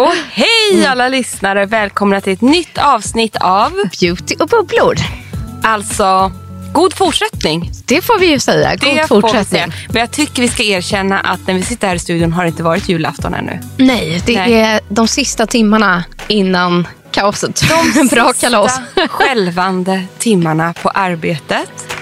Och hej alla lyssnare! Välkomna till ett nytt avsnitt av Beauty och bubblor. Alltså, god fortsättning. Det får vi ju säga. God det fortsättning. säga. Men jag tycker vi ska erkänna att när vi sitter här i studion har det inte varit julafton ännu. Nej, det Nej. är de sista timmarna innan kaoset. De Bra kalas. sista skälvande timmarna på arbetet.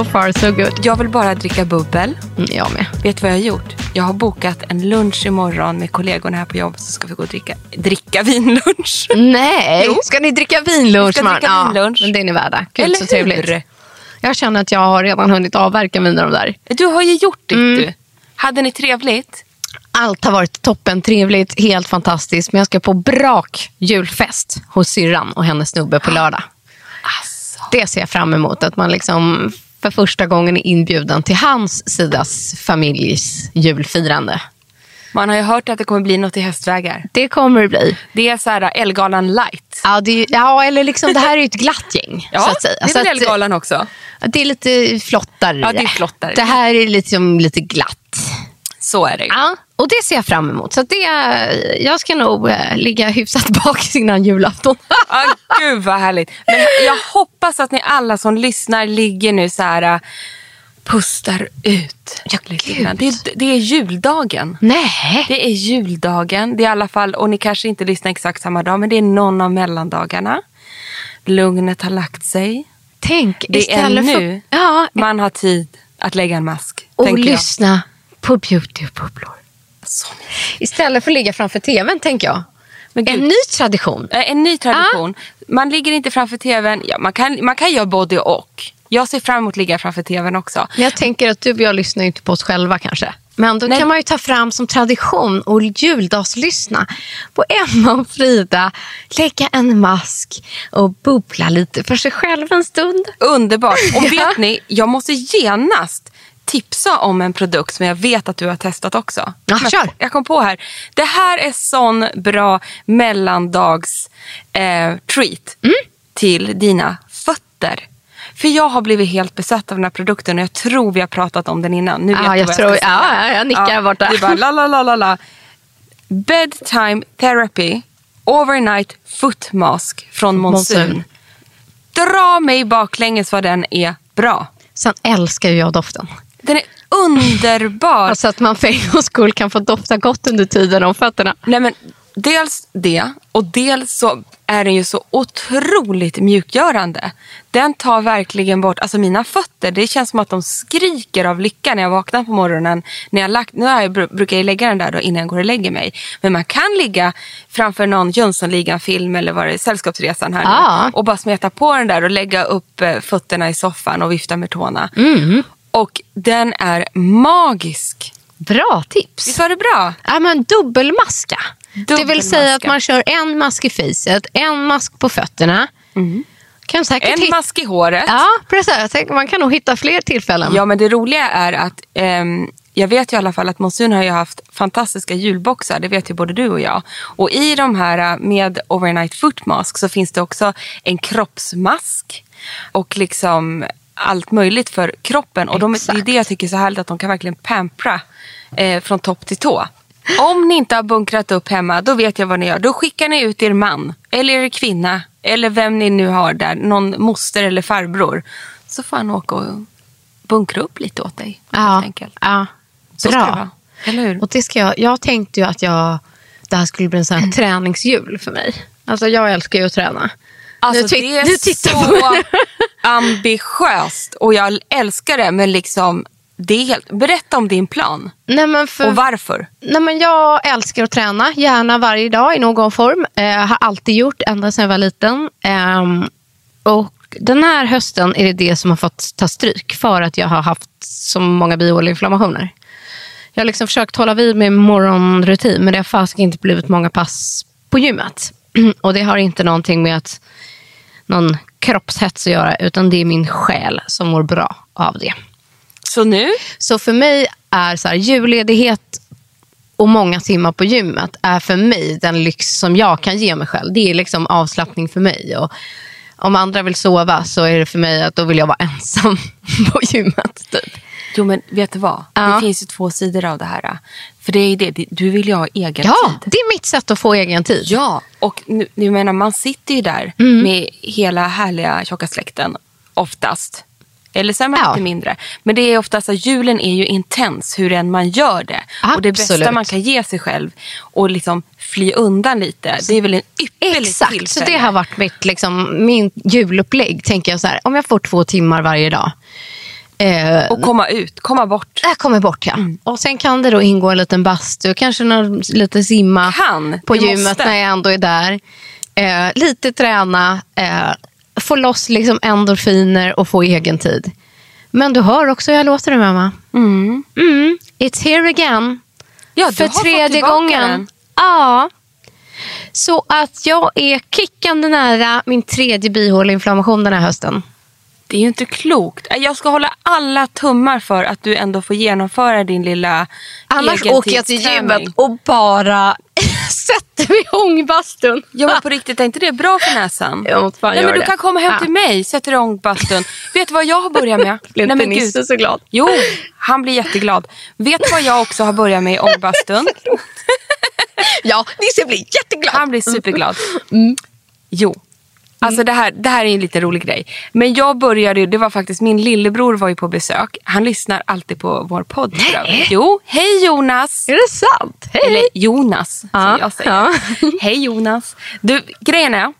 So far so good. Jag vill bara dricka bubbel. Mm, Jag med. Vet du vad jag har gjort? Jag har bokat en lunch imorgon med kollegorna här på jobbet så ska vi gå och dricka, dricka vinlunch. Nej, Jo. ska ni dricka vinlunch? Vi ska man? dricka vinlunch. Ja, men det är ni värda. Gud, Eller så trevligt. hur? Jag känner att jag har redan hunnit avverka mina de där. Du har ju gjort det Mm. du. Hade ni trevligt? Allt har varit toppen, trevligt, helt fantastiskt. Men jag ska på brak julfest hos syrran och hennes snubbe på lördag. Alltså. Det ser jag fram emot. Att man liksom för första gången är inbjuden till hans sidas familjs julfirande. Man har ju hört att det kommer bli något i hästvägar. Det kommer det bli. Det är så här Elgalan light. Ja, det, är- ja eller liksom, det här är ju ett glatt gäng. Ja, så att säga. det är Så väl att, Elgalan också. det är lite flottare. Ja, det är flottare. Det här är liksom lite glatt. Så är det ju. Ja, och det ser jag fram emot. Så det, jag ska nog eh, ligga hyfsat bak innan julafton. Ah, gud vad härligt. Men jag hoppas att ni alla som lyssnar ligger nu så här äh, pustar ut. Ja. Det, är- det är juldagen. Nej. Det är juldagen. Det är i alla fall, och ni kanske inte lyssnar exakt samma dag, men det är någon av mellandagarna. Lugnet har lagt sig. Tänk Det är nu för... Ja, man har tid att lägga en mask. och lyssna på beauty och bubblor. Istället för att ligga framför tvn, tänker jag. Gud. En ny tradition. Eh, En ny tradition. Man ligger inte framför tvn. Ja, man, kan, man kan göra både och. Jag ser fram emot att ligga framför tvn också. Men jag tänker att du och jag lyssnar inte på oss själva kanske. Men då Nej. kan man ju ta fram som tradition och juldagslyssna på Emma och Frida. Lägga en mask och bubbla lite för sig själv en stund. Underbart. Och vet ni, jag måste genast tipsa om en produkt som jag vet att du har testat också. Ja, Men kör. Jag kom på här. Det här är sån bra mellandags eh, treat Mm. till dina fötter. För jag har blivit helt besatt av den här produkten och jag tror vi har pratat om den innan. Nu vet Ja, jag vad tror- säga. ja, ja, jag nickar här borta. Du bara la la la la la. Bedtime therapy overnight foot mask från Monsoon. Monsoon. Dra mig baklänges vad den är bra. Sen älskar jag doften. Den är underbar. Alltså att man för en gångs skull kan få dofta gott under tiden om fötterna. Nej, men dels det och dels så är den ju så otroligt mjukgörande. Den tar verkligen bort, alltså mina fötter, det känns som att de skriker av lycka när jag vaknar på morgonen. När jag lagt, nu jag, brukar jag lägga den där då innan jag går och lägger mig. Men man kan ligga framför någon Jönssonligan-film eller vad det är, Sällskapsresan här nu. Och bara smeta på den där och lägga upp eh, fötterna i soffan och vifta med tårna. Och den är magisk. Bra tips. Visst var det bra? Ja, men dubbelmaska. Det vill säga att Dubbelmaska. man kör en mask i facet, en mask på fötterna. Kan säkert Mm. En mask i håret. Ja, precis. Tänker, man kan nog hitta fler tillfällen. Ja, men det roliga är att ehm, jag vet ju i alla fall att Monsun har ju haft fantastiska julboxar. Det vet ju både du och jag. Och i de här eh, med overnight foot mask så finns det också en kroppsmask och liksom allt möjligt för kroppen. Och de, det är det jag tycker är så härligt att de kan verkligen pampra eh, från topp till tå. Om ni inte har bunkrat upp hemma, då vet jag vad ni gör. Då skickar ni ut er man, eller er kvinna, eller vem ni nu har där. Någon moster eller farbror. Så får han åka och bunkra upp lite åt dig. ja, enkelt. ja. Så ska det Bra. vara. Eller hur? Och det ska jag, jag tänkte ju att jag, det här skulle bli en sån Mm. här träningsjul för mig. Alltså jag älskar ju att träna. Alltså, Nu det är nu så ambitiöst och jag älskar det. Men liksom, Det är helt... Berätta om din plan Nej, för, och varför. nej, men jag älskar att träna, gärna varje dag i någon form. Eh, har alltid gjort, ända sedan jag var liten. Ehm, och den här hösten är det det som har fått ta stryk för att jag har haft så många bihåleinflammationer. Jag har liksom försökt hålla vid med morgonrutin men det har fasiken inte blivit många pass på gymmet. Och det har inte någonting med att någon kroppshets att göra utan det är min själ som mår bra av det. Så nu, Så för mig är så här, julledighet och många timmar på gymmet är för mig den lyx som jag kan ge mig själv. Det är liksom avslappning för mig. Och om andra vill sova så är det för mig att då vill jag vara ensam på gymmet. Typ. Jo men vet du vad? Ja. Det finns ju två sidor av det här. För det är det, du vill ju ha egen Ja, tid. det är mitt sätt att få egen tid. Ja, och nu, nu menar man sitter ju där Mm. med hela härliga tjocka släkten oftast. Eller så är man Ja. lite mindre. Men det är oftast att julen är ju intens hur än man gör det. Och det bästa Absolut. man kan ge sig själv och liksom fly undan lite. Det är väl en ypperlig Exakt, så tillfälle. det har varit mitt, liksom, min julupplägg. Tänker jag så här, om jag får två timmar varje dag. Eh, Och komma ut, komma bort. jag kommer bort ja. Mm. Och sen kan det då ingå en liten bastu, kanske någon, lite simma Kan, på gymmet måste. när jag ändå är där. Eh, lite träna, eh, få loss liksom endorfiner och få egen tid. Men du hör också hur jag låter det mamma. Mm. Mm, it's here again. Ja, du För tredje gången. den. Ja. Så att jag är kickande nära min tredje bihåleinflammation den här hösten. Det är ju inte klokt. Jag ska hålla alla tummar för att du ändå får genomföra din lilla Annars åker jag till gymmet och bara sätter mig i ångbastun. Ja men på riktigt, är inte det bra för näsan? Fan Nej, men du det. kan komma hem till mig, sätter dig i ångbastun. Vet du vad jag har börjat med? Blir inte Nisse så glad? Jo, han blir jätteglad. Vet du vad jag också har börjat med i ångbastun? Ja, Nisse blir jätteglad. Han blir superglad. Mm. Jo. Alltså det här, det här är en lite rolig grej. Men jag började det var faktiskt min lillebror var ju på besök. Han lyssnar alltid på vår podd. övrigt. Jo, hej Jonas! Är det sant? Hej. Eller Jonas, Ja, som jag säger. ja. Hej Jonas. Du, grejen är,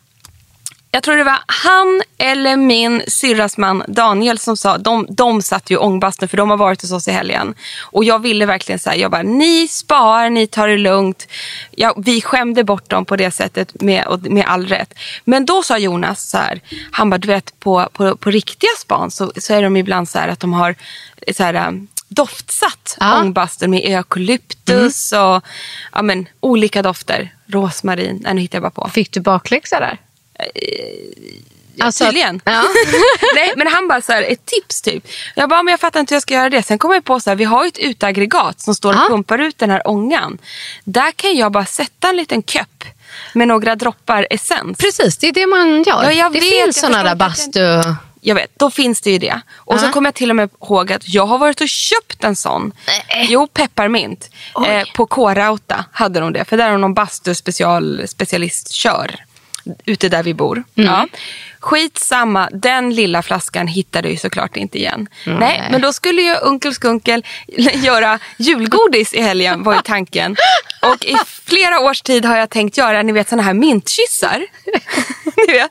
jag tror det var han eller min syrras man Daniel som sa, de, de satt ju i ångbastun för de har varit hos oss i helgen. Och jag ville verkligen säga, jag bara, ni spar, ni tar det lugnt. Ja, vi skämde bort dem på det sättet med, med all rätt. Men då sa Jonas så här, han bara, du vet på, på, på riktiga span så, så är de ibland så här att de har så här, um, doftsatt Ja. ångbastun med eukalyptus och ja, men, olika dofter. Rosmarin, nej nu hittar jag bara på. Fick du bakläxa där? Ja, Alltså- tydligen. Ja. Nej, men han bara så här, ett tips typ. Jag bara, men jag fattar inte hur jag ska göra det. Sen kom jag på så här, vi har ju ett utaggregat som står och Ja. pumpar ut den här ångan. Där kan jag bara sätta en liten köpp med några droppar essens. Precis, det är det man gör. Ja, jag det vet, finns förstår där bastu... Jag vet, då finns det ju det. Och så Ja. kommer jag till och med ihåg att jag har varit och köpt en sån. Nej. Jo, pepparmint. Eh, på K-Rauta hade de det. För där har någon bastu special, specialist kör. Ute där vi bor. Mm. Ja. Skitsamma, den lilla flaskan hittade jag ju såklart inte igen. Nej, men då skulle ju Onkel Skunkel göra julgodis i helgen var ju tanken. Och i flera års tid har jag tänkt göra ni vet såna här mintkyssar.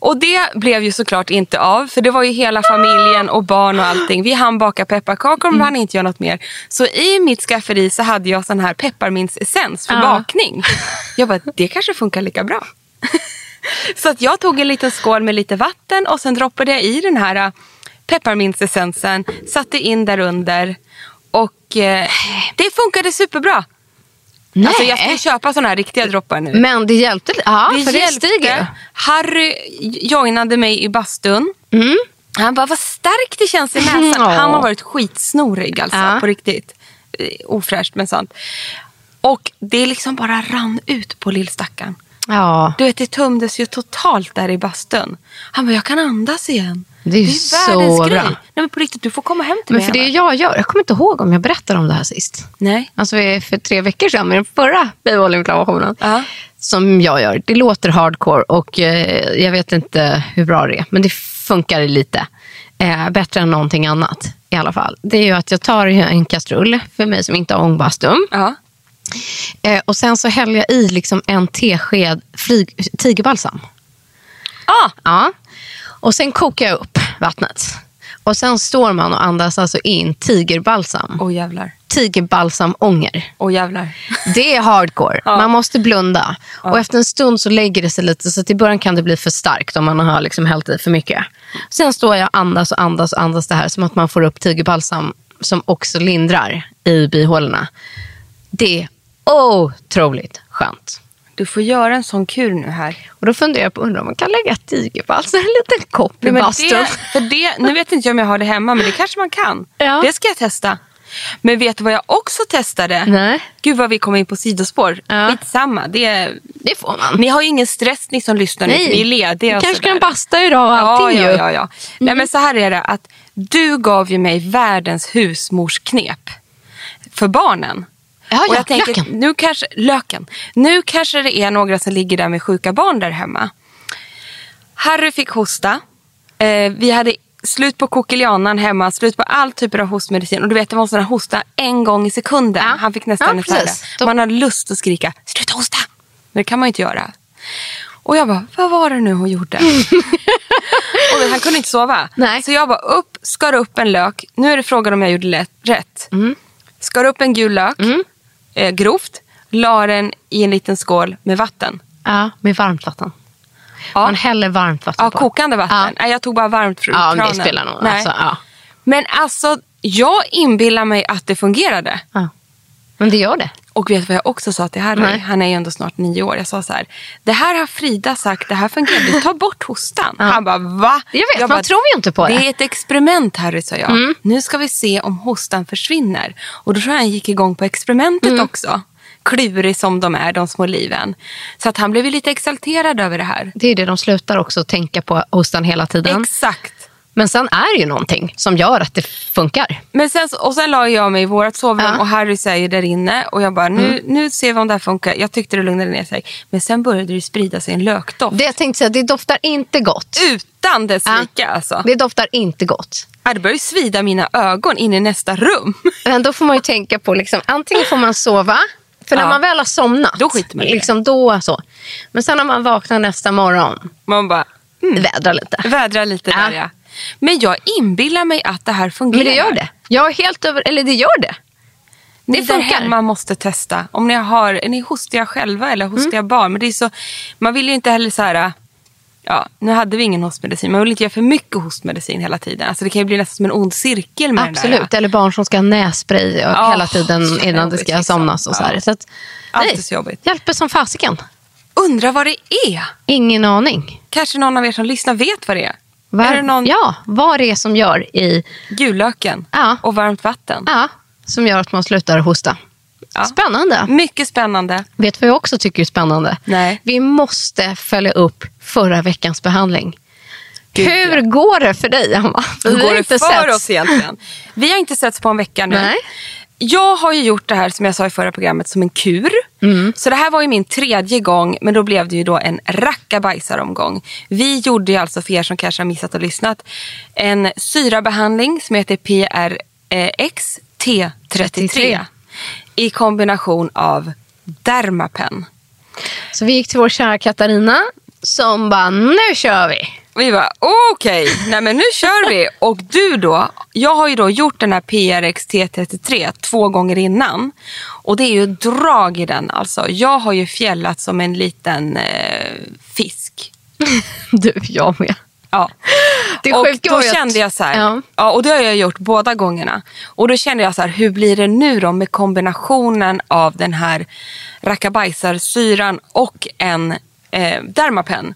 Och det blev ju såklart inte av för det var ju hela familjen och barn och allting. Vi hann baka pepparkakor men hann inte göra något mer. Så i mitt skafferi så hade jag sån här pepparmintsessens för Ja. bakning. Jag bara, det kanske funkar lika bra. Så att jag tog en liten skål med lite vatten och sen droppade jag i den här äh, pepparmintsessensen, satte in där under och eh, det funkade superbra. Nej. Alltså jag ska köpa såna här riktiga droppar nu. Men det hjälpte Ja, det för det hjälpte. stiger ju. Harry joinade mig i bastun. Mm. Han bara, vad starkt det känns i näsan. Ja. Han har varit skitsnorig alltså, Ja. på riktigt. Eh, Ofräscht men sant. Och det liksom bara rann ut på lillstackaren. Ja, Du vet, det tömdes ju totalt där i bastun. Han bara, jag kan andas igen. Det är ju världens så grej. bra. Nej, men på riktigt, du får komma hem till men mig. för det jag gör, jag kommer inte ihåg om jag berättade om det här sist. Nej. Alltså för tre veckor sedan med den förra bihåleinflammationen. Ja. Som jag gör. Det låter hardcore och eh, jag vet inte hur bra det är. Men det funkar lite. Eh, bättre än någonting annat i alla fall. Det är ju att jag tar en kastrull, för mig som inte har ångbastun. Ja. Eh, och sen så häller jag i liksom en tesked flyg, tigerbalsam. Ah, Ja. Och sen kokar jag upp vattnet. Och sen står man och andas alltså in tigerbalsam. Åh jävlar. Tigerbalsamånger. Åh jävlar. Det är hardcore. Ja. Man måste blunda. Och efter en stund så lägger det sig lite. Så i början kan det bli för starkt om man har liksom hällt i för mycket. Sen står jag och andas och andas och andas det här. Som att man får upp tigerbalsam som också lindrar i bihålorna. Det otroligt skönt. Du får göra en sån kur nu här. Och då funderar jag på undrar om man kan lägga tigerbalsam i en liten kopp i Nej, bastun. det, för det, nu vet inte jag om jag har det hemma, men det kanske man kan. Ja. Det ska jag testa. Men vet du vad jag också testade? Nej. Gud vad vi kommer in på sidospår. Ja. Skitsamma. Det, Det får man. ni har ju ingen stress ni som lyssnar nu, för ni är lediga. Och kanske kan basta idag och Ja, allting ja, ju. ja, ja. Nej, men så här är det att du gav ju mig världens husmorsknep för barnen. Ja, och ja, jag tänker, löken. Nu kanske, löken. Nu kanske det är några som ligger där med sjuka barn där hemma. Harry fick hosta. Eh, vi hade slut på kokilianan hemma, slut på all typer av hostmedicin. Och du vet, det var en sån här hosta en gång i sekunden. Ja. Han fick nästan Ja, ett. Då- Man hade lust att skrika, sluta hosta! Men det kan man ju inte göra. Och jag bara, vad var det nu hon gjorde? och han kunde inte sova. Nej. Så jag bara upp, skar upp en lök. Nu är det frågan om jag gjorde lätt, rätt. Mm. Skar upp en gul lök, eh, grovt. La den i en liten skål med vatten. Ja, med varmt vatten. Ja. Man häller varmt vatten Ja, på. kokande vatten. Ja. Nej, jag tog bara varmt från Ja, kranen. det spelar nog. Nej. Alltså, ja. Men alltså, jag inbillar mig att det fungerade. Ja. Men det gör det. Och vet du vad jag också sa till Harry? Nej. Han är ju ändå snart nio år. Jag sa så här. Det här har Frida sagt, det här fungerar. Ta bort hostan. Han bara, va? Jag vet, man bara, tror ju inte på det. Mm. Det är ett experiment Harry, sa jag. Nu ska vi se om hostan försvinner. Och då tror jag han gick igång på experimentet Mm. också. Klurig som de är, de små liven. Så att han blev lite exalterad över det här. Det är det de slutar också tänka på hostan hela tiden. Exakt. Men sen är det ju någonting som gör att det funkar. Men sen, och sen la jag mig i vårt sovrum Ja. Mm. och Harry säger där inne. Och jag bara, nu, nu ser vi om det här funkar. Jag tyckte det lugnade ner sig. Men sen började det sprida sig en lökdoft. Det jag tänkte säga, det doftar inte gott. Utan dess Ja. like alltså. Det doftar inte gott. Ja, det började ju svida mina ögon in i nästa rum. Men då får man ju tänka på, liksom, antingen får man sova, för när Ja. man väl har somnat, Då skiter man i liksom, då så. Men sen när man vaknar nästa morgon, Man bara, vädra lite. vädra lite Ja. där ja. Men jag inbillar mig att det här fungerar. Men det gör det. Jag är helt över, eller det gör det. Det där funkar. hemma måste testa. Om ni har, är ni hostiga själva eller hostiga Mm. barn? Men det är så, man vill ju inte heller så här, ja, nu hade vi ingen hostmedicin. Man vill inte ge för mycket hostmedicin hela tiden. Alltså det kan ju bli nästan som en ond cirkel med den Absolut. där. Eller barn som ska ha nässpray Ja, hela tiden innan det ska liksom. somnas. Och så här. Så att, Allt nej, är så jobbigt. Hjälper som fasiken. Undrar vad det är? Ingen aning. Kanske någon av er som lyssnar vet vad det är? Var, Är det någon Ja, vad det är som gör, i, gullöken Ja. och varmt vatten? ja, som gör att man slutar hosta. Ja. Spännande. Mycket spännande. Vet du vad jag också tycker är spännande? Nej. Vi måste följa upp förra veckans behandling. Gud, Hur ja. går det för dig, Emma? Hur går det för setts. oss egentligen? Vi har inte setts på en vecka nu. Nej. Jag har ju gjort det här som jag sa i förra programmet som en kur. Mm. Så det här var ju min tredje gång men då blev det ju då en rackabajsaromgång. Vi gjorde ju alltså för er som kanske har missat och lyssnat en syrabehandling som heter PRX T33 i kombination av Dermapen. Så vi gick till vår kära Katarina som bara, nu kör vi. Vi bara okej, nej men nu kör vi. Och du då, jag har ju då gjort den här PRX T33 två gånger innan. Och det är ju drag i den alltså. Jag har ju fjällat som en liten eh, fisk. Du, jag med. Ja. Det och då kände jag så här, Ja. ja. och det har jag gjort båda gångerna. Och då kände jag så här, hur blir det nu då med kombinationen av den här rackabajsarsyran och en eh, Dermapen.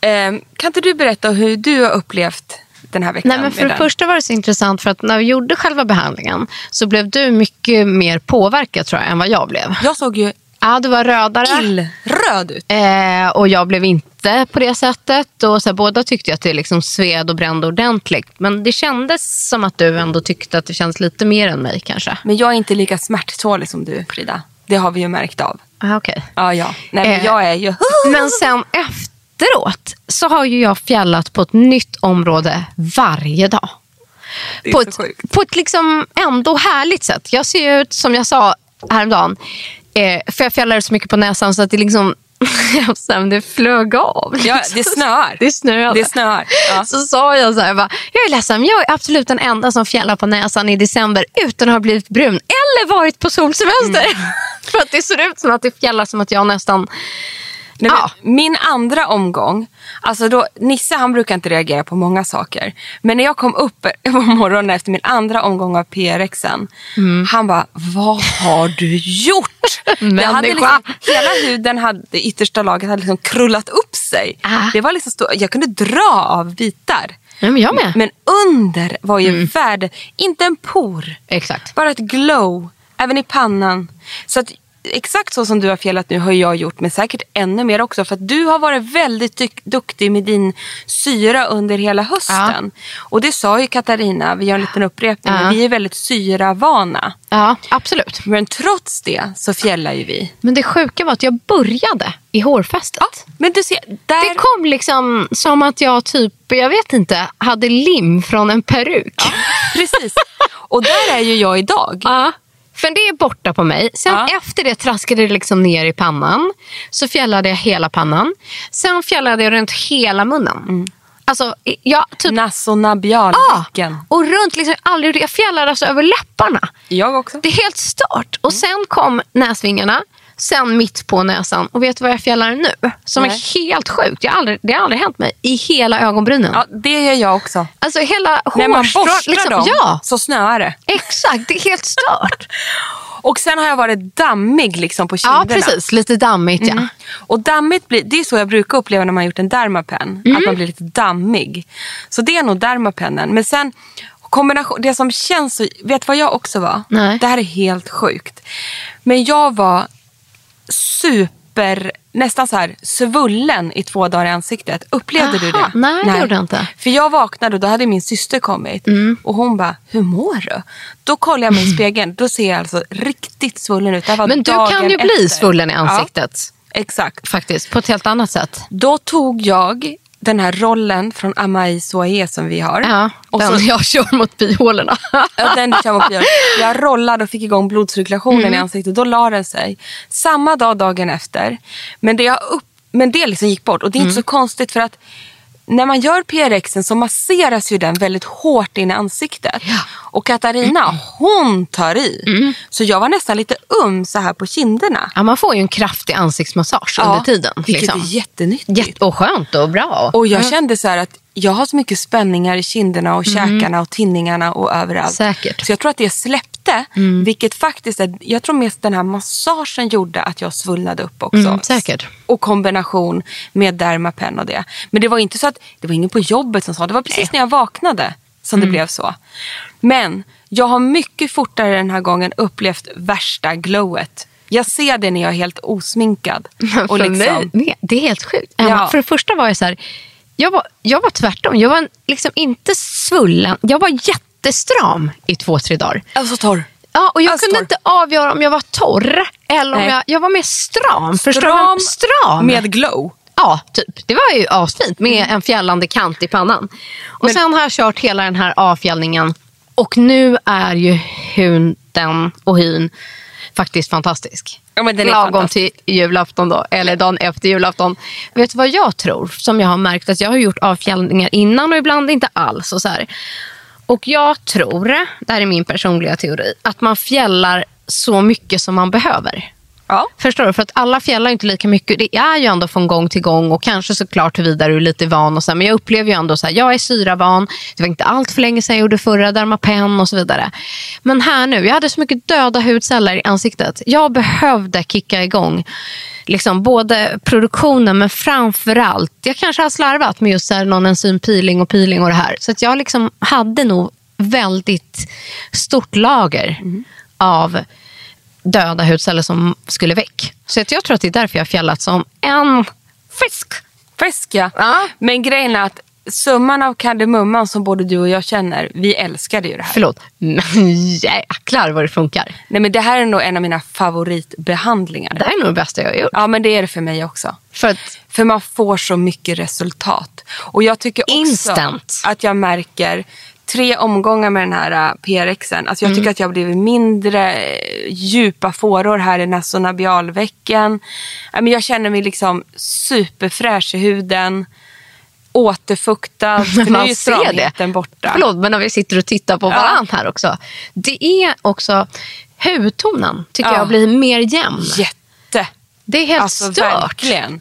Eh, kan inte du berätta hur du har upplevt den här veckan? Nej, men för det första var det så intressant för att när vi gjorde själva behandlingen så blev du mycket mer påverkad tror jag än vad jag blev. Jag såg ju Ja, du var rödare. illröd ut. Eh, och jag blev inte på det sättet. Och så här, båda tyckte att det liksom sved och brände ordentligt. Men det kändes som att du ändå tyckte att det känns lite mer än mig kanske. Men jag är inte lika smärttålig som du Frida. Det har vi ju märkt av. Ah, okay. Ja, ja. Nej, men Eh, jag är ju... Men sen efteråt så har ju jag fjällat på ett nytt område varje dag. På ett, på ett liksom ändå härligt sätt. Jag ser ut som jag sa häromdagen, eh, för jag fjällar så mycket på näsan så att det liksom sen det flög av. Ja, det snöar. Det snöade. Det snöar. Ja. Så sa jag så här, bara, jag är ledsen, jag är absolut den enda som fjällar på näsan i december utan att ha blivit brun eller varit på solsemester. För att det ser ut som att det fjällar som att jag nästan... Nej, Ja. Min andra omgång, alltså då, Nisse han brukar inte reagera på många saker. Men när jag kom upp på morgonen efter min andra omgång av PRXen. Mm. Han bara, vad har du gjort? Hade liksom, hela huden, hade, det yttersta laget hade liksom krullat upp sig. Ah. Det var liksom stå, jag kunde dra av bitar. Ja, men jag med. Men under var ju Mm. värde, inte en por. Exakt. Bara ett glow, även i pannan. Så att, exakt så som du har fjällat nu har jag gjort, men säkert ännu mer också. För att du har varit väldigt duktig med din syra under hela hösten. Och det sa ju Katarina, vi gör en liten upprepning, Ja. men vi är väldigt syravana. Ja, absolut. Men trots det så fjällar ju vi. Men det sjuka var att jag började i hårfästet. Men du ser, där... Det kom liksom som att jag typ, jag vet inte, hade lim från en peruk. Precis. Och där är ju jag idag. Ja. För det är borta på mig. Sen Ja. efter det traskade det liksom ner i pannan. Så fjällade jag hela pannan. Sen fjällade jag runt hela munnen. Mm. Alltså, jag typ... Ja, nabialvecken. och runt liksom, aldrig, jag fjällade alltså över läpparna. Jag också. Det är helt stört. Och sen kom näsvingarna, sen mitt på näsan. Och vet du vad jag fjällar nu? Som Nej. är helt sjukt. Jag har aldrig, det har aldrig hänt mig. I hela ögonbrynen. Ja, det gör jag också. Alltså hela När man hårstrån. borstar Liksom, dem ja, så snöar det. exakt. Det är helt stört. Och sen har jag varit dammig liksom på ja, kinderna. precis. Lite dammigt ja. Mm. Och dammigt blir, det är så jag brukar uppleva när man har gjort en dermapen. Mm. Att man blir lite dammig. Så det är nog dermapennen. Men sen kombination, det som känns så, vet du vad jag också var? Nej. Det här är helt sjukt. Men jag var super, nästan så här svullen i två dagar i ansiktet. Upplevde du Aha, det? nej, det gjorde jag inte. För jag vaknade och då hade min syster kommit. Mm. Och hon bara, hur mår du? Då kollar jag mig i spegeln. Då ser jag alltså riktigt svullen ut. Det var Men du kan ju bli efter. svullen i ansiktet. Ja, exakt. Faktiskt, på ett helt annat sätt. Då tog jag den här rollen från Amai Soaé som vi har. Ja, och den så, jag kör mot bihålorna. ja, den kör mot bilen. Jag rollade och fick igång blodcirkulationen Mm. i ansiktet. Då la den sig. Samma dag dagen efter. Men det, jag upp, men det liksom gick bort. Och det är Mm. inte så konstigt för att när man gör PRXen så masseras ju den väldigt hårt in i ansiktet. Och Katarina, hon tar i. Mm. Så jag var nästan lite um så här på kinderna. Ja, man får ju en kraftig ansiktsmassage under tiden. Vilket Liksom. är jättenyttigt. Jätte och skönt och bra. Och jag kände så här att jag har så mycket spänningar i kinderna och käkarna och tinningarna och överallt. Mm. Säkert. Så jag tror att det släppte. Vilket faktiskt är, jag tror mest den här massagen gjorde att jag svullnade upp också. Mm, säkert. Och kombination med Dermapen och det. Men det var inte så att det var ingen på jobbet som sa det var precis när jag vaknade som Mm. det blev så. Men jag har mycket fortare den här gången upplevt värsta glowet. Jag ser det när jag är helt osminkad. Och liksom, mig, nej, det är helt sjukt. Ja. För det första var jag så här, jag var, jag var tvärtom. Jag var liksom inte svullen. Jag var jättestram i två, tre dagar. alltså torr. Ja, och jag Alltså kunde torr. inte avgöra om jag var torr eller om Nej. jag, jag var mer stram. Stram stram. Med glow. Ja, typ. Det var ju asfint med en fjällande kant i pannan. Och Men- Sen har jag kört hela den här avfjällningen och nu är ju huden och hyn faktiskt fantastisk. Ja, men den är Lagom till julafton då, eller dagen efter julafton. Vet du vad jag tror? Som jag har märkt att jag har gjort avfjällningar innan och ibland inte alls. Och så här. Och jag tror, det här är min personliga teori, att man fjällar så mycket som man behöver. Ja. Förstår du? För att alla fjällar inte lika mycket. Det är ju ändå från gång till gång och kanske såklart huruvida du är lite van. Och så här, men jag upplever ju ändå så här, jag är syravan. Det var inte allt för länge sedan jag gjorde förra Dermapen och så vidare. Men här nu, jag hade så mycket döda hudceller i ansiktet. Jag behövde kicka igång liksom både produktionen men framförallt, jag kanske har slarvat med just här, någon enzympeeling och peeling och det här. Så att jag liksom hade nog väldigt stort lager av döda hudceller som skulle väck. Så att jag tror att det är därför jag har fjällat som en fisk. Frisk ja. Ja. Men grejen är att summan av kardemumman som både du och jag känner, vi älskade ju det här. Förlåt, men jäklar vad det funkar. Nej, men det här är nog en av mina favoritbehandlingar. Det här är nog det bästa jag har gjort. Ja men det är det för mig också. För att, För man får så mycket resultat. Och jag tycker också Instant. att jag märker tre omgångar med den här uh, PRXen. Alltså Mm. jag tycker att jag har blivit mindre eh, djupa fåror här i nasonabialvecken. Men Jag känner mig liksom superfräsch i huden. Återfuktad. För nu är Man ju ser stramheten borta. Förlåt, men när vi sitter och tittar på varandra här också. Det är också hudtonen tycker Ja. jag blir mer jämn. Jätte. Det är helt Alltså stört. verkligen.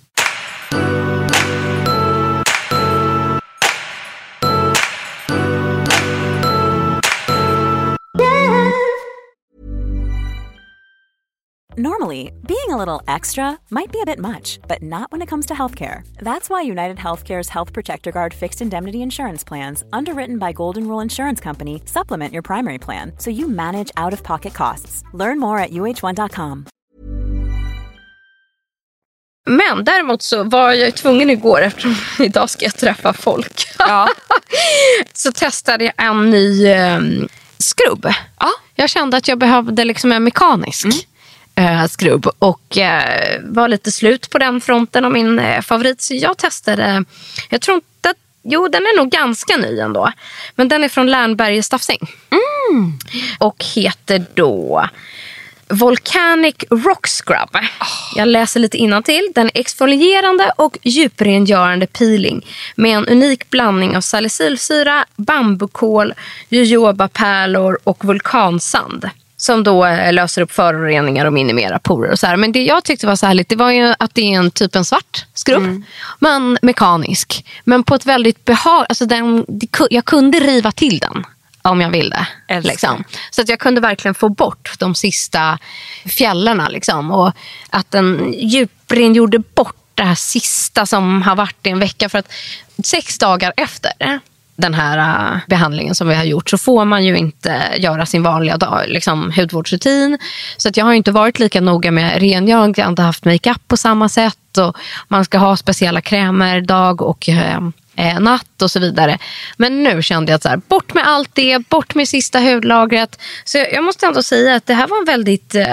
Normally, being a little extra might be a bit much, but not when it comes to healthcare. That's why United Healthcare's Health Protector Guard fixed indemnity insurance plans, underwritten by Golden Rule Insurance Company, supplement your primary plan so you manage out of pocket costs. Learn more at uh1.com. Men däremot så var jag ju tvungen igår, eftersom idag ska jag träffa folk. Ja. så testade jag en ny eh, skrubb. Ja. Jag kände att jag behövde liksom en mekanisk eh, skrubb och eh, var lite slut på den fronten av min eh, favorit. Så jag testade, jag tror inte att, jo den är nog ganska ny ändå. Men den är från Lernberger Stafsing. Och heter då Volcanic Rock Scrub. Jag läser lite innantill. Den är exfolierande och djuprengörande peeling med en unik blandning av salicylsyra, bambukol, jojobapärlor och vulkansand som då eh, löser upp föroreningar och minimerar porer. Och så här. Men det jag tyckte var så härligt det var ju att det är en typ en svart skrubb, men mekanisk. Men på ett väldigt behag... Alltså den, jag kunde riva till den om jag ville. Liksom. Så att jag kunde verkligen få bort de sista fjällarna. Liksom. Och att den djuprengjorde bort det här sista som har varit i en vecka. För att sex dagar efter den här äh, behandlingen som vi har gjort så får man ju inte göra sin vanliga dag, liksom, hudvårdsrutin. Så att jag har inte varit lika noga med rengöring. Jag har inte haft makeup på samma sätt. Och man ska ha speciella krämer dag och äh, eh, natt och så vidare. Men nu kände jag att så här, bort med allt det, bort med sista hudlagret. Så jag, måste ändå säga att det här var en väldigt eh,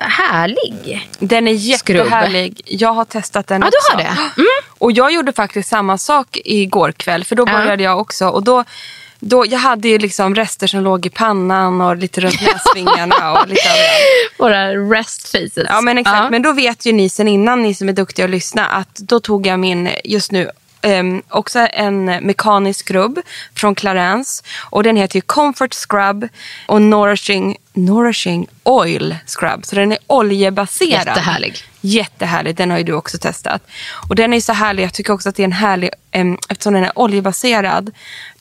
härlig. Den är Skrubb. jättehärlig. Jag har testat den Ja, också. du har det? Mm. Och jag gjorde faktiskt samma sak igår kväll. För då Ja. började jag också. Och då, då, jag hade ju liksom rester som låg i pannan och lite runt näsvingarna och lite överallt. Våra rest faces. Ja men exakt. Ja. Men då vet ju ni sen innan, ni som är duktiga att lyssna, att då tog jag min, just nu, ehm, också en mekanisk skrubb från Clarence. Och den heter ju Comfort Scrub och Nourishing, Nourishing Oil Scrub. Så den är oljebaserad. Jättehärlig. Jättehärlig. Den har ju du också testat. Och den är så härlig. Jag tycker också att det är en härlig, em, eftersom den är oljebaserad,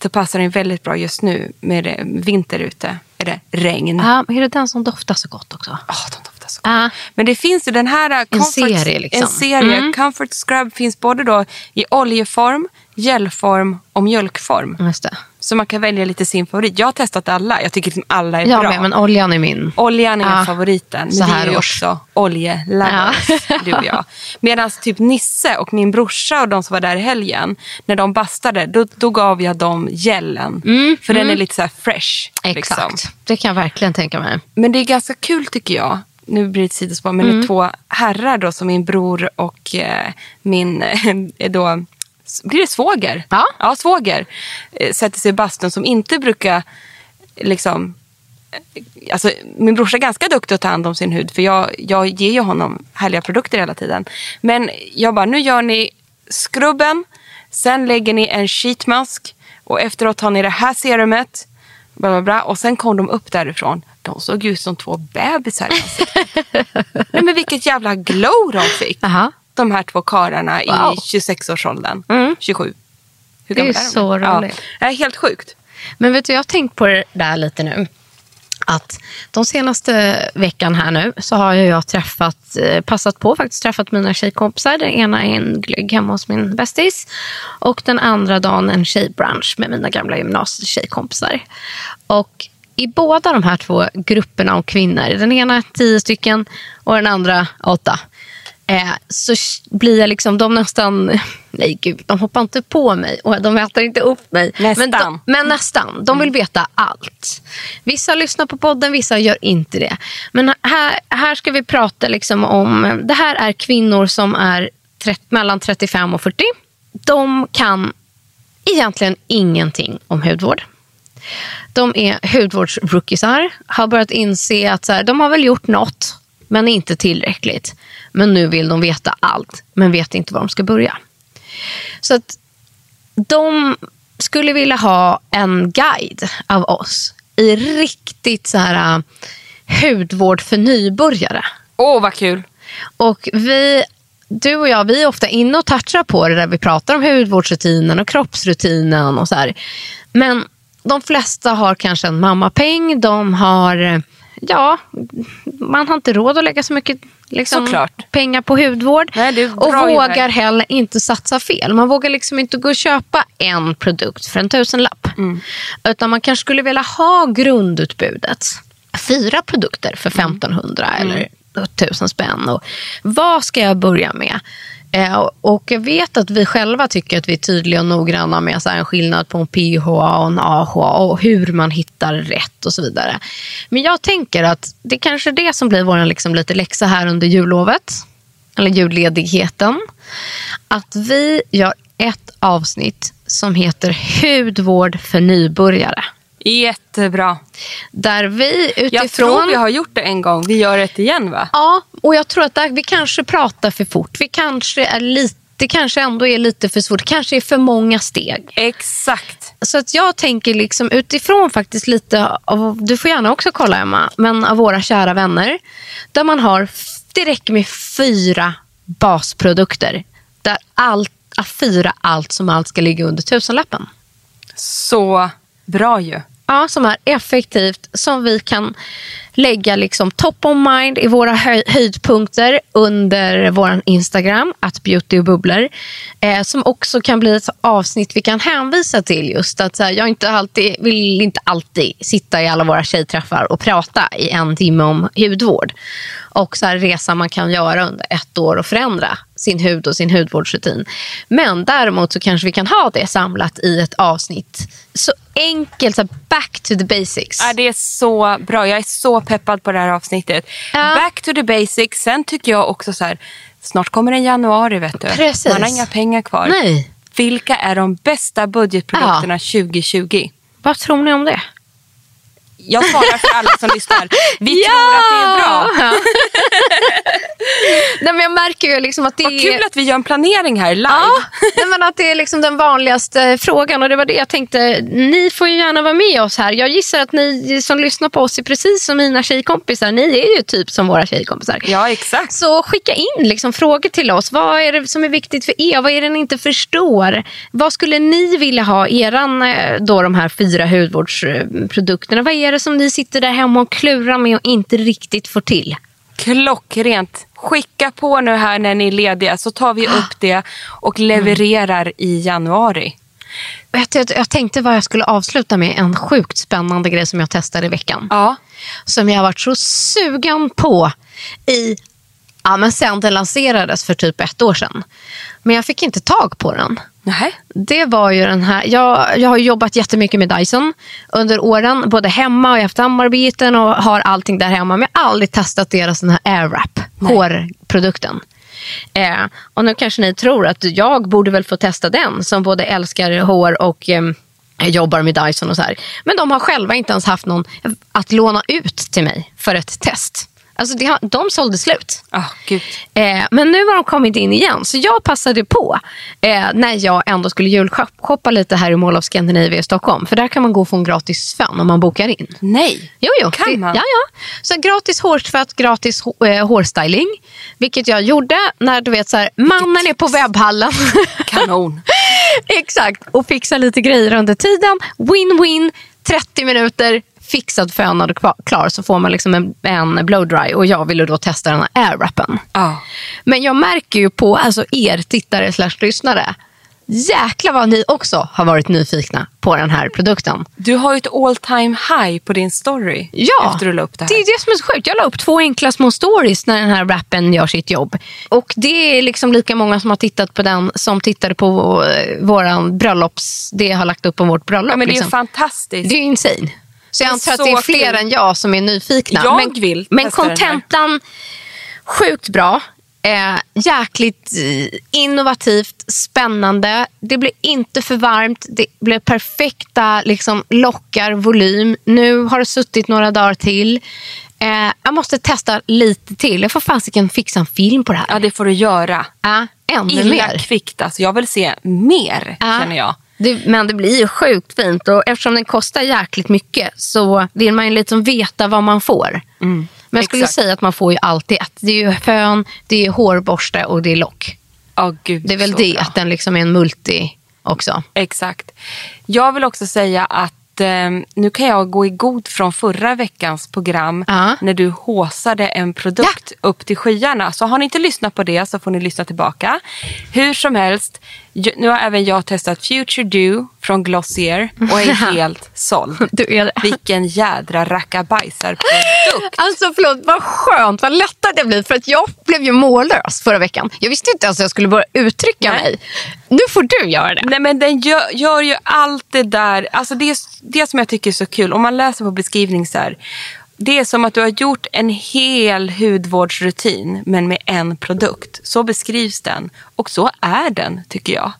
så passar den väldigt bra just nu med det, vinter ute. Det regn? Ja, är det den som doftar så gott också? Åh, de doftar gott. Ja. Men det finns ju den här uh, comfort, serie liksom. en serie. Mm. Comfort Scrub finns både då i oljeform, gelform och mjölkform. Just det. Så man kan välja lite sin favorit. Jag har testat alla. Jag tycker liksom alla är Jag bra. med, men oljan är min. Oljan är Ja. favoriten. Men Så vi här är ju års. också oljelovers, du och jag. Medan typ Nisse och min brorsa och de som var där i helgen, när de bastade, då, då gav jag dem gelen. För den är lite så här fresh. Mm, Exakt. Liksom. Det kan jag verkligen tänka mig. Men det är ganska kul tycker jag. Nu blir det ett sidospår. Men Mm. det är två herrar då som min bror och eh, min eh, då, blir det svåger? Ja. ja svåger. Eh, sätter sig i bastun som inte brukar liksom eh, Alltså, min brorsa är ganska duktig att ta hand om sin hud för jag, jag ger ju honom härliga produkter hela tiden. Men jag bara, nu gör ni skrubben, sen lägger ni en sheetmask och efteråt tar ni det här serumet. Bla, bla, bla, och sen kom de upp därifrån. De såg ut som två bebisar i. Nej, men vilket jävla glow de fick. Aha. De här två karlarna Wow. i 26-årsåldern. Mm. 27. Hur Det är gamla ju de? så roligt. Ja, det är helt sjukt. Men vet du, jag har tänkt på det där lite nu. Att de senaste veckan här nu så har jag träffat, eh, passat på faktiskt träffat mina tjejkompisar. Den ena är en glögg hemma hos min bästis och den andra dagen en tjejbrunch med mina gamla gymnasietjejkompisar. Och i båda de här två grupperna av kvinnor, den ena tio stycken och den andra åtta, eh, så blir jag liksom, de nästan, nej gud, de hoppar inte på mig och de äter inte upp mig. Men, Nästan. de, men nästan. De vill veta allt. Vissa lyssnar på podden, vissa gör inte det. Men här, här ska vi prata liksom om, det här är kvinnor som är 30, mellan 35 och 40. De kan egentligen ingenting om hudvård. De är hudvårdsrookiesar, har börjat inse att så här, de har väl gjort något, men inte tillräckligt. Men nu vill de veta allt, men vet inte var de ska börja. Så att de skulle vilja ha en guide av oss i riktigt så här uh, hudvård för nybörjare. Åh, vad kul. Och vi, du och jag, vi är ofta inne och touchar på det där vi pratar om hudvårdsrutinen och kroppsrutinen och så här. Men de flesta har kanske en mammapeng, de har, ja, man har inte råd att lägga så mycket liksom, Såklart. pengar på hudvård. Nej, och vågar där. heller inte satsa fel. Man vågar liksom inte gå och köpa en produkt för en tusenlapp. Mm. Utan man kanske skulle vilja ha grundutbudet. Fyra produkter för Mm. 1500 eller 1000 spänn. Och vad ska jag börja med? Eh, och- jag vet att vi själva tycker att vi är tydliga och noggranna med så här, en skillnad på en PHA och en AHA och hur man hittar rätt och så vidare. Men jag tänker att det kanske är det som blir vår liksom, lite läxa här under jullovet. Eller julledigheten. Att vi gör ett avsnitt som heter Hudvård för nybörjare. Jättebra. Där vi utifrån... Jag tror vi har gjort det en gång. Vi gör det igen va? Ja, och jag tror att där, vi kanske pratar för fort. Vi kanske är lite, det kanske ändå är lite för svårt. Det kanske är för många steg. Exakt. Så att jag tänker liksom utifrån faktiskt lite av, du får gärna också kolla Emma, men av våra kära vänner. Där man har, det räcker med fyra basprodukter. Där allt, fyra allt som allt ska ligga under tusenlappen. Så bra ju. Ja, som är effektivt, som vi kan lägga liksom top of mind i våra höj- höjdpunkter under vår Instagram, att beauty och bubblor. Eh, som också kan bli ett avsnitt vi kan hänvisa till. just att så här, Jag inte alltid, vill inte alltid sitta i alla våra tjejträffar och prata i en timme om hudvård. Och så här resa man kan göra under ett år och förändra sin hud och sin hudvårdsrutin. Men däremot så kanske vi kan ha det samlat i ett avsnitt. Så enkelt, så back to the basics. Ja, det är så bra. Jag är så peppad på det här avsnittet. Ja. Back to the basics. Sen tycker jag också så här, snart kommer en januari vet du. Precis. Man har inga pengar kvar. Nej. Vilka är de bästa budgetprodukterna 2020? Vad tror ni om det? Jag svarar för alla som lyssnar. Vi tror att det är bra. Nej, men jag märker ju liksom att det Vad är... kul att vi gör en planering här live. Ja, men att det är liksom den vanligaste frågan och det var det jag tänkte. Ni får ju gärna vara med oss här. Jag gissar att ni som lyssnar på oss är precis som mina tjejkompisar. Ni är ju typ som våra tjejkompisar. Ja, exakt. Så skicka in liksom frågor till oss. Vad är det som är viktigt för er? Vad är det ni inte förstår? Vad skulle ni vilja ha eran, eh, då de här fyra hudvårdsprodukterna? Vad är det som ni sitter där hemma och klurar med och inte riktigt får till? Klockrent. Skicka på nu här när ni är lediga så tar vi upp det och levererar i januari. Jag, jag tänkte vad jag skulle avsluta med. En sjukt spännande grej som jag testade i veckan. Ja. Som jag har varit så sugen på i, ja, men sen den lanserades för typ ett år sedan. Men jag fick inte tag på den. Nej. Det var ju den här, jag, jag har jobbat jättemycket med Dyson under åren. Både hemma och haft samarbeten och har allting där hemma. Men jag har aldrig testat deras den här AirWrap, hårprodukten. Eh, och nu kanske ni tror att jag borde väl få testa den som både älskar hår och em, jobbar med Dyson och så här. Men de har själva inte ens haft någon att låna ut till mig för ett test. Alltså det de sålde slut. Oh. Eh, men nu har de kommit in igen, så jag passade på eh, när jag ändå skulle julshoppa lite här i Mall of Scandinavia i Stockholm. För där kan man gå och få en gratis fön om man bokar in. Nej. Jo, jo. Kan man? Ja, ja. Så gratis hårtvätt, gratis eh, hårstyling. Vilket jag gjorde när du vet så här, mannen är på webbhallen. Kanon. Exakt. Och fixa lite grejer under tiden. Win-win. 30 minuter. Fixad, fönad och klar så får man liksom en, en blow dry. Och jag ville då testa den här airwrappen. Ja. Men jag märker ju på alltså er tittare slash lyssnare. Jäklar vad ni också har varit nyfikna på den här produkten. Du har ju ett all time high på din story Ja, efter du la upp det här. det är det som är så sjukt. Jag la upp två enkla små stories när den här rappen gör sitt jobb. Och det är liksom lika många som har tittat på den som tittade på eh, våran bröllops... Det jag har lagt upp på vårt bröllop. ja, men det är liksom. fantastiskt. Det är insane. Så jag antar att det är fler kul. än jag som är nyfikna. Jag men, vill Men contentan, sjukt bra. Eh, jäkligt eh, innovativt, spännande. Det blir inte för varmt. Det blir perfekta liksom, lockar, volym. Nu har det suttit några dagar till. Eh, jag måste testa lite till. Jag får fasiken fixa en film på det här. Ja, det får du göra. Ja, ännu Illa mer. kvickt alltså. Jag vill se mer, Ja. känner jag. Det, men det blir ju sjukt fint och eftersom den kostar jäkligt mycket så vill man ju liksom veta vad man får. Men jag skulle exakt. säga att man får ju alltid ett. Det är ju fön, det är hårborste och det är lock. Ja, gud, Det är väl det, bra. att den liksom är en multi också. Exakt. Jag vill också säga att eh, nu kan jag gå i god från förra veckans program Ja. när du håsade en produkt upp till skyarna. Så har ni inte lyssnat på det så får ni lyssna tillbaka. Hur som helst, nu har även jag testat Future Dew från Glossier och är helt såld. Är det. Vilken jädra rackabajsarprodukt. Alltså förlåt, vad skönt, vad lättad jag blir. För att jag blev ju mållös förra veckan. Jag visste inte ens att jag skulle börja uttrycka Nej. mig. Nu får du göra det. Nej men den gör, gör ju allt det där. Alltså det, det som jag tycker är så kul, om man läser på beskrivning så här. Det är som att du har gjort en hel hudvårdsrutin men med en produkt. Så beskrivs den. Och så är den tycker jag.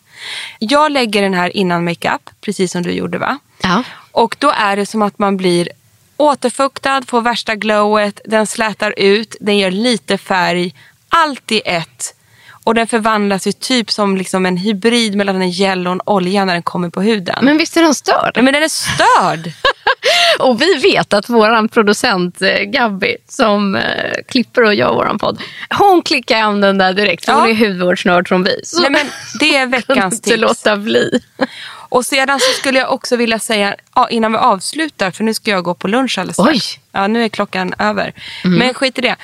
Jag lägger den här innan makeup, precis som du gjorde va? Ja. Och då är det som att man blir återfuktad, får värsta glowet, den slätar ut, den gör lite färg, allt i ett. Och den förvandlas ju typ som liksom en hybrid mellan en gel och en olja när den kommer på huden. Men visst är den störd? Nej, men den är störd! Och vi vet att vår producent eh, Gabby som eh, klipper och gör vår podd, hon klickar hem den där direkt. Ja. Hon är hudvårdsnörd som vi. Så Nej, men det är kan veckans tips. låta bli. Och sedan så skulle jag också vilja säga, ja, innan vi avslutar, för nu ska jag gå på lunch alldeles. Oj. Ja, nu är klockan över. Men skit i det.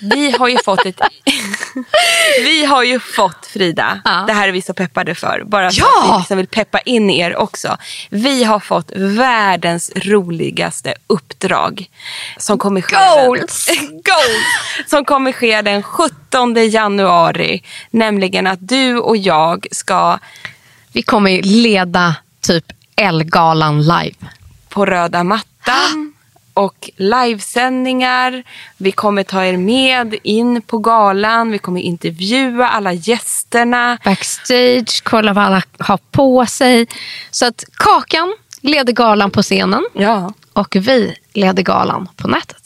Vi har ju fått ett... vi har ju fått, Frida, Ja. det här är vi så peppade för. Bara för Ja! att vi liksom vill peppa in er också. Vi har fått världens roligaste uppdrag. Som kommer ske Goals! Den, goals! Som kommer ske den 17 januari. Nämligen att du och jag ska Vi kommer leda typ Elgalan live. på röda mattan och livesändningar. Vi kommer ta er med in på galan. Vi kommer intervjua alla gästerna. Backstage, kolla vad alla har på sig. Så att Kakan leder galan på scenen Ja. och vi leder galan på nätet.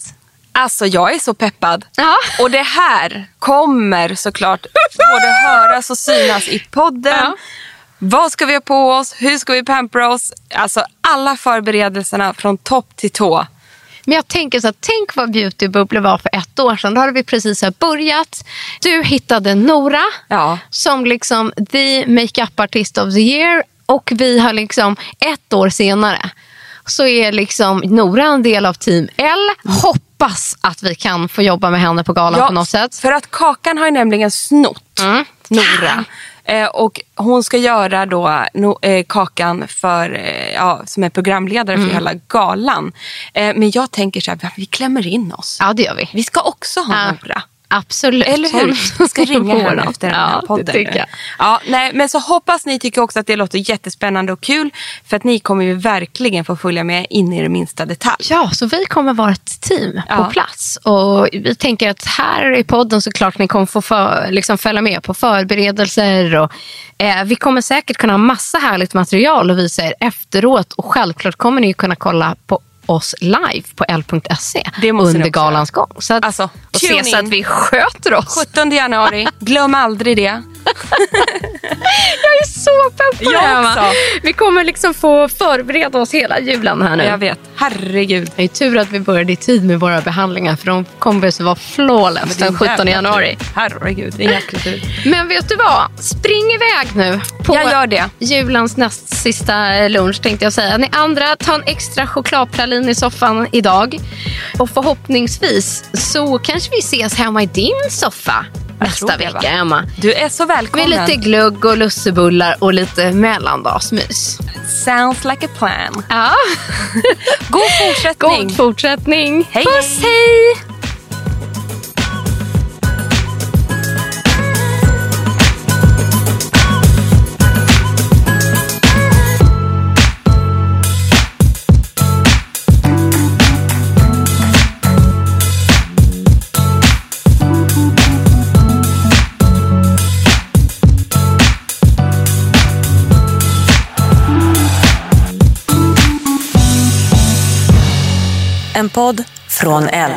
Alltså jag är så peppad. Ja. Och det här kommer såklart både höras och synas i podden. Ja. Vad ska vi ha på oss? Hur ska vi pampra oss? Alltså alla förberedelserna från topp till tå. Men jag tänker så att, tänk vad beautybubblor var för ett år sedan. Då hade vi precis här börjat. Du hittade Nora Ja. som liksom the makeup artist of the year. Och vi har liksom ett år senare så är liksom Nora en del av team L. Hoppas att vi kan få jobba med henne på galan på något sätt. För att Kakan har ju nämligen snott Mm. Nora. Eh, och hon ska göra då no, eh, Kakan för, eh, ja, som är programledare Mm. för hela galan. Eh, men jag tänker så här, vi klämmer in oss. Ja, det gör vi. Vi ska också ha Ja. Nora. Absolut. Eller hur? Jag ska ringa henne efter den här ja, podden. Ja, nej, men så hoppas ni tycker också att det låter jättespännande och kul. För att ni kommer ju verkligen få följa med in i det minsta detalj. Ja, så vi kommer vara ett team Ja. på plats. Och vi tänker att här i podden såklart ni kommer få för, liksom följa med på förberedelser. Och, eh, vi kommer säkert kunna ha massa härligt material att visa er efteråt. Och självklart kommer ni kunna kolla på oss live på l.se under galans gång. Så att, Alltså, och se så att vi sköter oss. 17 januari, glöm aldrig det. Jag är så pepp på Jag det här, va? Vi kommer liksom få förbereda oss hela julen här nu. Jag vet, herregud. Det är tur att vi började i tid med våra behandlingar för de kommer att vara flawless den 17 Jävla januari. Herregud, det är jäkla tur. Men vet du vad? Spring iväg nu på Jag gör det. julens näst sista eh, lunch tänkte jag säga. Ni andra, ta en extra chokladpralin i soffan idag. Och förhoppningsvis så kanske vi ses hemma i din soffa nästa det, vecka, va? Emma. Du är så Med välkommen. lite glugg och lussebullar och lite mellandagsmys. Sounds like a plan. Ja. God fortsättning. God fortsättning. Hej, Puss, hej. hej! En podd från L.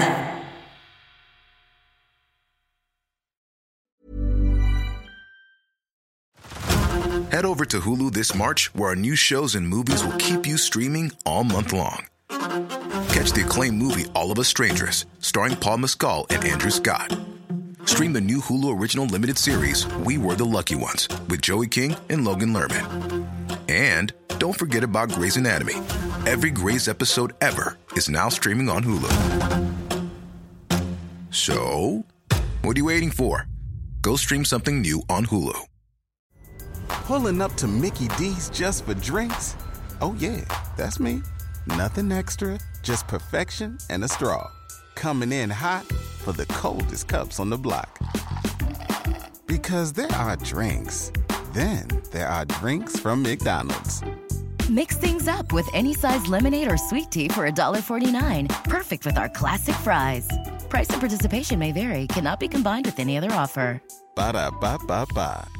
Head over to Hulu this March, where our new shows and movies will keep you streaming all month long. Catch the acclaimed movie All of Us Strangers, starring Paul Mescal and Andrew Scott. Stream the new Hulu original limited series We Were the Lucky Ones with Joey King and Logan Lerman. And don't forget about Grey's Anatomy. Every Grey's episode ever is now streaming on Hulu. So, what are you waiting for? Go stream something new on Hulu. Pulling up to Mickey D's just for drinks? Oh, yeah, that's me. Nothing extra, just perfection and a straw. Coming in hot for the coldest cups on the block. Because there are drinks, then there are drinks from McDonald's. Mix things up with any size lemonade or sweet tea for $1.49. Perfect with our classic fries. Price and participation may vary, cannot be combined with any other offer. Ba da ba ba ba.